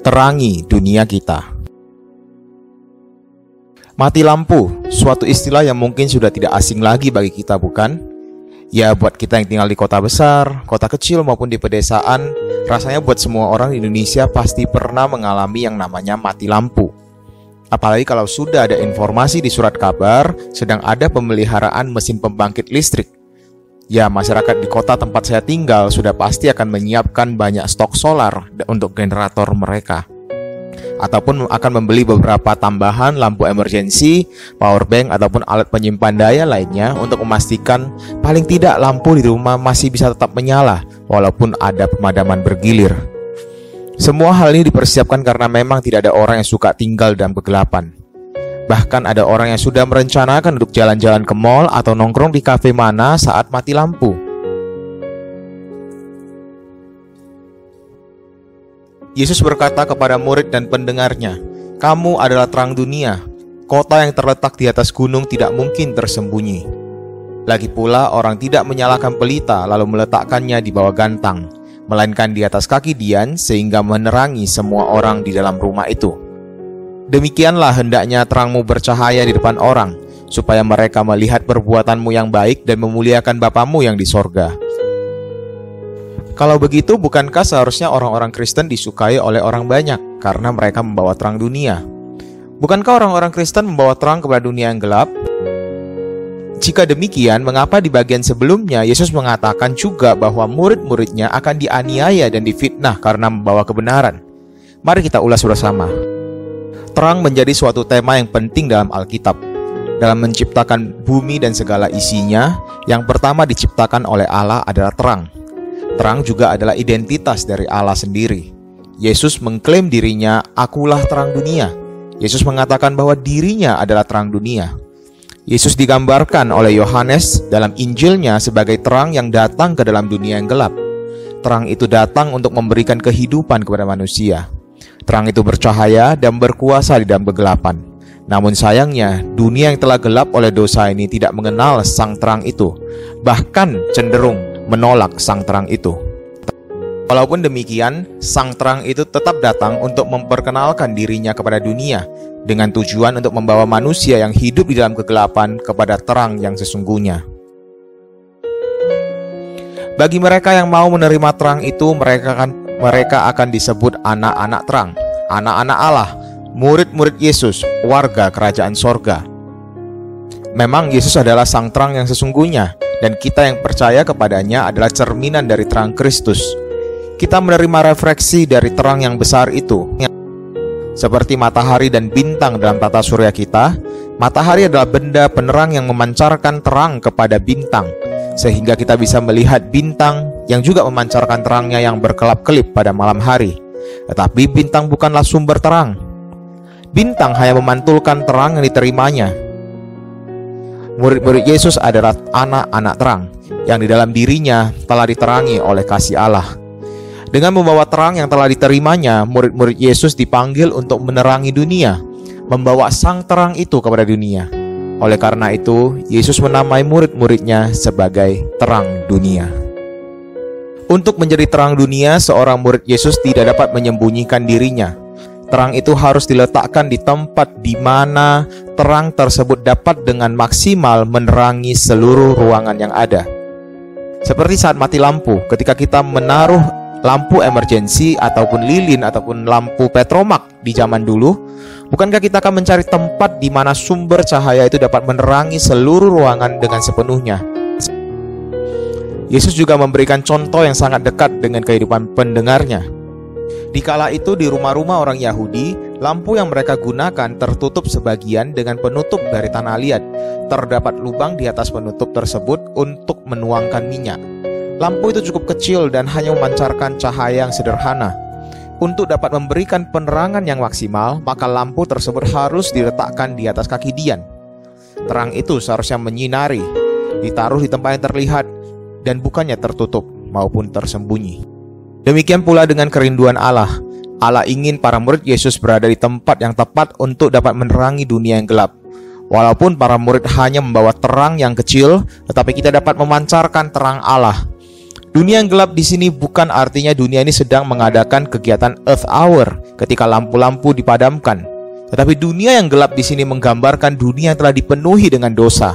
terangi dunia kita. Mati lampu, suatu istilah yang mungkin sudah tidak asing lagi bagi kita, bukan? Ya, buat kita yang tinggal di kota besar, kota kecil, maupun di pedesaan, rasanya buat semua orang di Indonesia pasti pernah mengalami yang namanya mati lampu. Apalagi kalau sudah ada informasi di surat kabar sedang ada pemeliharaan mesin pembangkit listrik. Ya, masyarakat di kota tempat saya tinggal sudah pasti akan menyiapkan banyak stok solar untuk generator mereka ataupun akan membeli beberapa tambahan lampu emergency, power bank ataupun alat penyimpan daya lainnya untuk memastikan paling tidak lampu di rumah masih bisa tetap menyala walaupun ada pemadaman bergilir. Semua hal ini dipersiapkan karena memang tidak ada orang yang suka tinggal dalam kegelapan. Bahkan ada orang yang sudah merencanakan untuk jalan-jalan ke mall atau nongkrong di kafe mana saat mati lampu. Yesus berkata kepada murid dan pendengarnya, "Kamu adalah terang dunia. Kota yang terletak di atas gunung tidak mungkin tersembunyi. Lagi pula, orang tidak menyalakan pelita lalu meletakkannya di bawah gantang, melainkan di atas kaki Dian sehingga menerangi semua orang di dalam rumah itu. Demikianlah hendaknya terangmu bercahaya di depan orang, supaya mereka melihat perbuatanmu yang baik dan memuliakan Bapamu yang di sorga." Kalau begitu, bukankah seharusnya orang-orang Kristen disukai oleh orang banyak karena mereka membawa terang dunia? Bukankah orang-orang Kristen membawa terang kepada dunia yang gelap? Jika demikian, mengapa di bagian sebelumnya Yesus mengatakan juga bahwa murid-muridnya akan dianiaya dan difitnah karena membawa kebenaran? Mari kita ulas bersama. Terang menjadi suatu tema yang penting dalam Alkitab. Dalam menciptakan bumi dan segala isinya, yang pertama diciptakan oleh Allah adalah terang Terang juga adalah identitas dari Allah sendiri. Yesus mengklaim dirinya, "Akulah terang dunia." Yesus mengatakan bahwa dirinya adalah terang dunia. Yesus digambarkan oleh Yohanes dalam Injilnya sebagai terang yang datang ke dalam dunia yang gelap. Terang itu datang untuk memberikan kehidupan kepada manusia. Terang itu bercahaya dan berkuasa di dalam kegelapan. Namun sayangnya, dunia yang telah gelap oleh dosa ini tidak mengenal sang terang itu, bahkan cenderung menolak sang terang itu. Walaupun demikian, sang terang itu tetap datang untuk memperkenalkan dirinya kepada dunia dengan tujuan untuk membawa manusia yang hidup di dalam kegelapan kepada terang yang sesungguhnya. Bagi mereka yang mau menerima terang itu, mereka akan mereka akan disebut anak-anak terang, anak-anak Allah, murid-murid Yesus, warga kerajaan sorga. Memang Yesus adalah sang terang yang sesungguhnya, dan kita yang percaya kepadanya adalah cerminan dari terang Kristus. Kita menerima refleksi dari terang yang besar itu. Seperti matahari dan bintang dalam tata surya kita, matahari adalah benda penerang yang memancarkan terang kepada bintang, sehingga kita bisa melihat bintang yang juga memancarkan terangnya yang berkelap-kelip pada malam hari. Tetapi bintang bukanlah sumber terang. Bintang hanya memantulkan terang yang diterimanya, Murid-murid Yesus adalah anak-anak terang yang di dalam dirinya telah diterangi oleh kasih Allah. Dengan membawa terang yang telah diterimanya, murid-murid Yesus dipanggil untuk menerangi dunia, membawa sang terang itu kepada dunia. Oleh karena itu, Yesus menamai murid-muridnya sebagai terang dunia. Untuk menjadi terang dunia, seorang murid Yesus tidak dapat menyembunyikan dirinya, Terang itu harus diletakkan di tempat di mana terang tersebut dapat dengan maksimal menerangi seluruh ruangan yang ada. Seperti saat mati lampu, ketika kita menaruh lampu emergensi ataupun lilin ataupun lampu petromak di zaman dulu, bukankah kita akan mencari tempat di mana sumber cahaya itu dapat menerangi seluruh ruangan dengan sepenuhnya? Yesus juga memberikan contoh yang sangat dekat dengan kehidupan pendengarnya. Di kala itu di rumah-rumah orang Yahudi, lampu yang mereka gunakan tertutup sebagian dengan penutup dari tanah liat. Terdapat lubang di atas penutup tersebut untuk menuangkan minyak. Lampu itu cukup kecil dan hanya memancarkan cahaya yang sederhana. Untuk dapat memberikan penerangan yang maksimal, maka lampu tersebut harus diletakkan di atas kaki Dian. Terang itu seharusnya menyinari, ditaruh di tempat yang terlihat, dan bukannya tertutup maupun tersembunyi. Demikian pula dengan kerinduan Allah. Allah ingin para murid Yesus berada di tempat yang tepat untuk dapat menerangi dunia yang gelap. Walaupun para murid hanya membawa terang yang kecil, tetapi kita dapat memancarkan terang Allah. Dunia yang gelap di sini bukan artinya dunia ini sedang mengadakan kegiatan Earth Hour ketika lampu-lampu dipadamkan. Tetapi dunia yang gelap di sini menggambarkan dunia yang telah dipenuhi dengan dosa.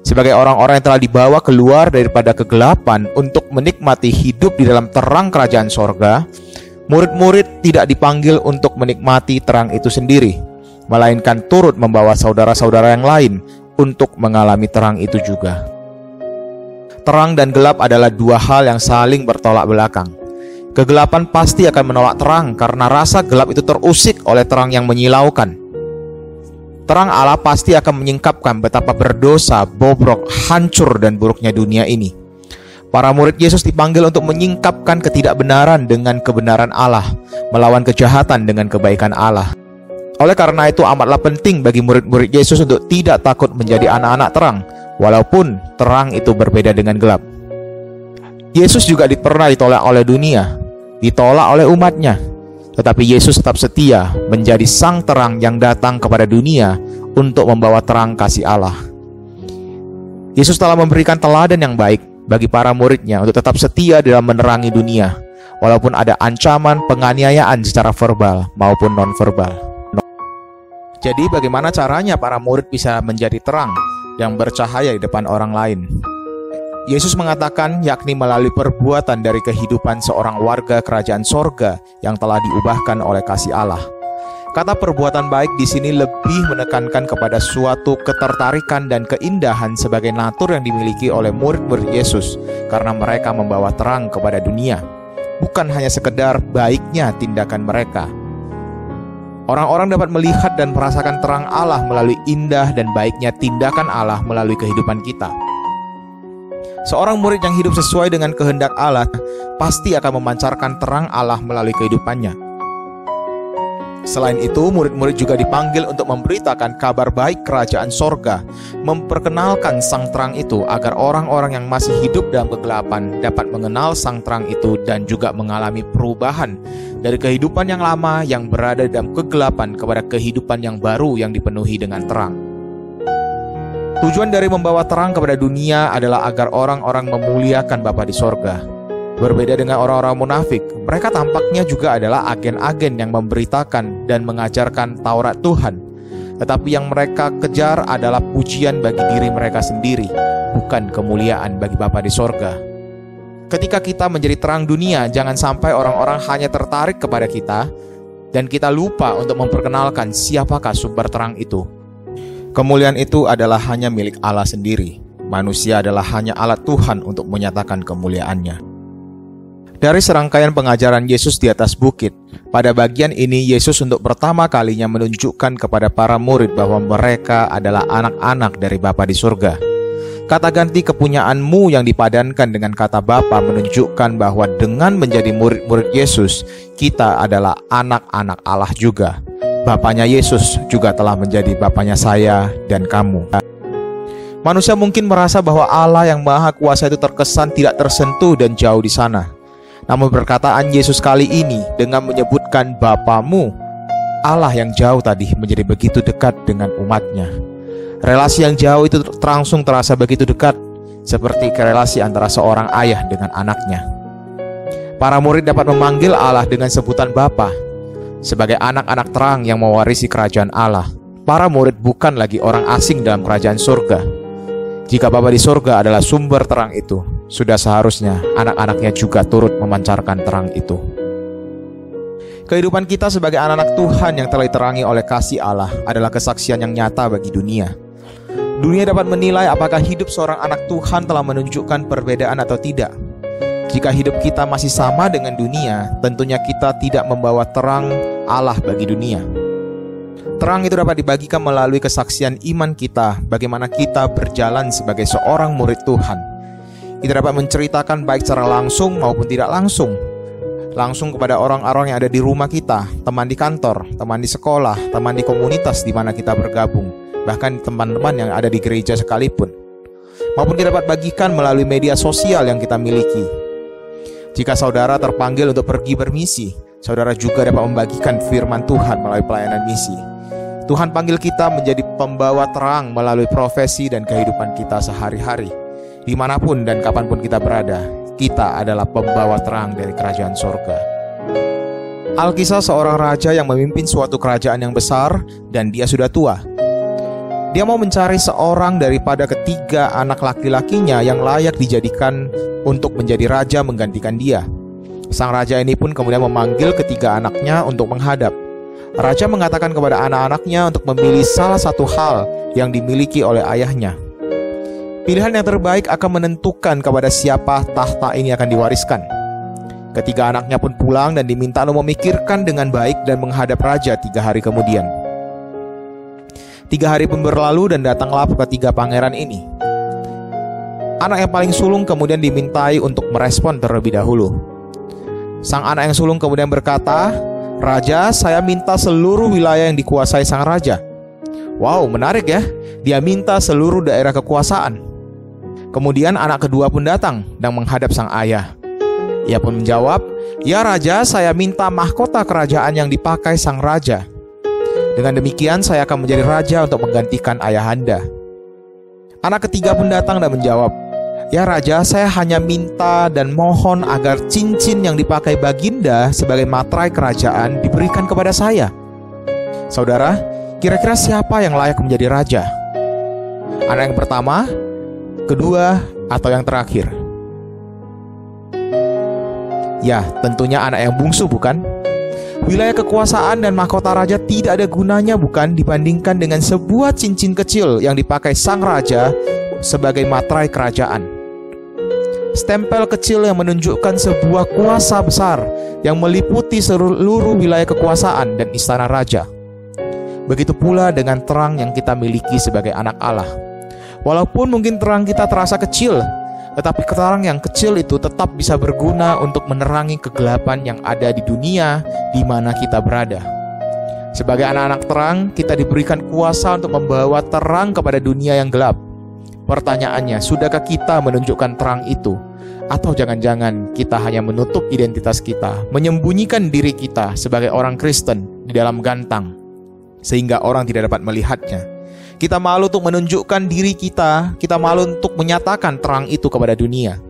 Sebagai orang-orang yang telah dibawa keluar daripada kegelapan untuk menikmati hidup di dalam terang kerajaan sorga, murid-murid tidak dipanggil untuk menikmati terang itu sendiri, melainkan turut membawa saudara-saudara yang lain untuk mengalami terang itu juga terang dan gelap adalah dua hal yang saling bertolak belakang. Kegelapan pasti akan menolak terang karena rasa gelap itu terusik oleh terang yang menyilaukan. Terang Allah pasti akan menyingkapkan betapa berdosa, bobrok, hancur dan buruknya dunia ini. Para murid Yesus dipanggil untuk menyingkapkan ketidakbenaran dengan kebenaran Allah, melawan kejahatan dengan kebaikan Allah. Oleh karena itu amatlah penting bagi murid-murid Yesus untuk tidak takut menjadi anak-anak terang, walaupun terang itu berbeda dengan gelap. Yesus juga pernah ditolak oleh dunia, ditolak oleh umatnya, tetapi Yesus tetap setia menjadi sang terang yang datang kepada dunia untuk membawa terang kasih Allah. Yesus telah memberikan teladan yang baik bagi para muridnya untuk tetap setia dalam menerangi dunia, walaupun ada ancaman penganiayaan secara verbal maupun non-verbal. Jadi bagaimana caranya para murid bisa menjadi terang yang bercahaya di depan orang lain. Yesus mengatakan yakni melalui perbuatan dari kehidupan seorang warga kerajaan sorga yang telah diubahkan oleh kasih Allah. Kata perbuatan baik di sini lebih menekankan kepada suatu ketertarikan dan keindahan sebagai natur yang dimiliki oleh murid-murid Yesus karena mereka membawa terang kepada dunia. Bukan hanya sekedar baiknya tindakan mereka, Orang-orang dapat melihat dan merasakan terang Allah melalui indah dan baiknya tindakan Allah melalui kehidupan kita. Seorang murid yang hidup sesuai dengan kehendak Allah pasti akan memancarkan terang Allah melalui kehidupannya. Selain itu, murid-murid juga dipanggil untuk memberitakan kabar baik kerajaan sorga, memperkenalkan sang terang itu agar orang-orang yang masih hidup dalam kegelapan dapat mengenal sang terang itu dan juga mengalami perubahan dari kehidupan yang lama yang berada dalam kegelapan kepada kehidupan yang baru yang dipenuhi dengan terang. Tujuan dari membawa terang kepada dunia adalah agar orang-orang memuliakan Bapa di sorga, Berbeda dengan orang-orang munafik, mereka tampaknya juga adalah agen-agen yang memberitakan dan mengajarkan Taurat Tuhan. Tetapi yang mereka kejar adalah pujian bagi diri mereka sendiri, bukan kemuliaan bagi Bapa di sorga. Ketika kita menjadi terang dunia, jangan sampai orang-orang hanya tertarik kepada kita dan kita lupa untuk memperkenalkan siapakah sumber terang itu. Kemuliaan itu adalah hanya milik Allah sendiri. Manusia adalah hanya alat Tuhan untuk menyatakan kemuliaannya. Dari serangkaian pengajaran Yesus di atas bukit, pada bagian ini Yesus untuk pertama kalinya menunjukkan kepada para murid bahwa mereka adalah anak-anak dari Bapa di surga. Kata ganti kepunyaanmu yang dipadankan dengan kata Bapa menunjukkan bahwa dengan menjadi murid-murid Yesus, kita adalah anak-anak Allah juga. Bapaknya Yesus juga telah menjadi bapaknya saya dan kamu. Manusia mungkin merasa bahwa Allah yang Maha Kuasa itu terkesan tidak tersentuh dan jauh di sana. Namun perkataan Yesus kali ini dengan menyebutkan Bapamu, Allah yang jauh tadi menjadi begitu dekat dengan umatnya. Relasi yang jauh itu langsung terasa begitu dekat, seperti relasi antara seorang ayah dengan anaknya. Para murid dapat memanggil Allah dengan sebutan Bapa, sebagai anak-anak terang yang mewarisi kerajaan Allah. Para murid bukan lagi orang asing dalam kerajaan surga. Jika Bapa di surga adalah sumber terang itu, sudah seharusnya anak-anaknya juga turut memancarkan terang itu. Kehidupan kita sebagai anak-anak Tuhan yang telah diterangi oleh kasih Allah adalah kesaksian yang nyata bagi dunia. Dunia dapat menilai apakah hidup seorang anak Tuhan telah menunjukkan perbedaan atau tidak. Jika hidup kita masih sama dengan dunia, tentunya kita tidak membawa terang Allah bagi dunia. Terang itu dapat dibagikan melalui kesaksian iman kita, bagaimana kita berjalan sebagai seorang murid Tuhan kita dapat menceritakan baik secara langsung maupun tidak langsung. Langsung kepada orang-orang yang ada di rumah kita, teman di kantor, teman di sekolah, teman di komunitas di mana kita bergabung, bahkan teman-teman yang ada di gereja sekalipun. Maupun kita dapat bagikan melalui media sosial yang kita miliki. Jika saudara terpanggil untuk pergi bermisi, saudara juga dapat membagikan firman Tuhan melalui pelayanan misi. Tuhan panggil kita menjadi pembawa terang melalui profesi dan kehidupan kita sehari-hari di mana pun dan kapan pun kita berada, kita adalah pembawa terang dari kerajaan sorga. Alkisah seorang raja yang memimpin suatu kerajaan yang besar dan dia sudah tua. Dia mau mencari seorang daripada ketiga anak laki-lakinya yang layak dijadikan untuk menjadi raja menggantikan dia. Sang raja ini pun kemudian memanggil ketiga anaknya untuk menghadap. Raja mengatakan kepada anak-anaknya untuk memilih salah satu hal yang dimiliki oleh ayahnya. Pilihan yang terbaik akan menentukan kepada siapa tahta ini akan diwariskan. Ketiga anaknya pun pulang dan diminta untuk memikirkan dengan baik dan menghadap raja tiga hari kemudian. Tiga hari pun berlalu dan datanglah ketiga pangeran ini. Anak yang paling sulung kemudian dimintai untuk merespon terlebih dahulu. Sang anak yang sulung kemudian berkata, Raja, saya minta seluruh wilayah yang dikuasai sang raja. Wow, menarik ya. Dia minta seluruh daerah kekuasaan. Kemudian anak kedua pun datang dan menghadap sang ayah. Ia pun menjawab, "Ya raja, saya minta mahkota kerajaan yang dipakai sang raja. Dengan demikian saya akan menjadi raja untuk menggantikan ayahanda." Anak ketiga pun datang dan menjawab, "Ya raja, saya hanya minta dan mohon agar cincin yang dipakai baginda sebagai materai kerajaan diberikan kepada saya." Saudara, kira-kira siapa yang layak menjadi raja? Anak yang pertama kedua, atau yang terakhir? Ya, tentunya anak yang bungsu bukan? Wilayah kekuasaan dan mahkota raja tidak ada gunanya bukan dibandingkan dengan sebuah cincin kecil yang dipakai sang raja sebagai materai kerajaan. Stempel kecil yang menunjukkan sebuah kuasa besar yang meliputi seluruh wilayah kekuasaan dan istana raja. Begitu pula dengan terang yang kita miliki sebagai anak Allah. Walaupun mungkin terang kita terasa kecil, tetapi terang yang kecil itu tetap bisa berguna untuk menerangi kegelapan yang ada di dunia di mana kita berada. Sebagai anak-anak terang, kita diberikan kuasa untuk membawa terang kepada dunia yang gelap. Pertanyaannya, sudahkah kita menunjukkan terang itu? Atau jangan-jangan kita hanya menutup identitas kita, menyembunyikan diri kita sebagai orang Kristen di dalam gantang, sehingga orang tidak dapat melihatnya? Kita malu untuk menunjukkan diri kita, kita malu untuk menyatakan terang itu kepada dunia.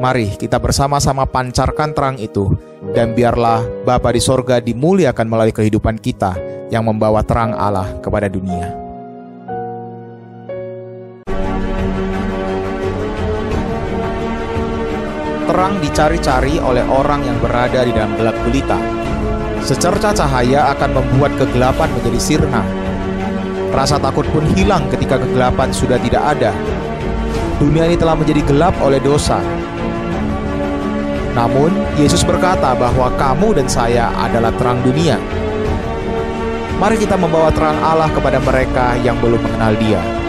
Mari kita bersama-sama pancarkan terang itu, dan biarlah Bapa di sorga dimuliakan melalui kehidupan kita yang membawa terang Allah kepada dunia. Terang dicari-cari oleh orang yang berada di dalam gelap gulita. Secerca cahaya akan membuat kegelapan menjadi sirna, Rasa takut pun hilang ketika kegelapan sudah tidak ada. Dunia ini telah menjadi gelap oleh dosa. Namun, Yesus berkata bahwa kamu dan saya adalah terang dunia. Mari kita membawa terang Allah kepada mereka yang belum mengenal Dia.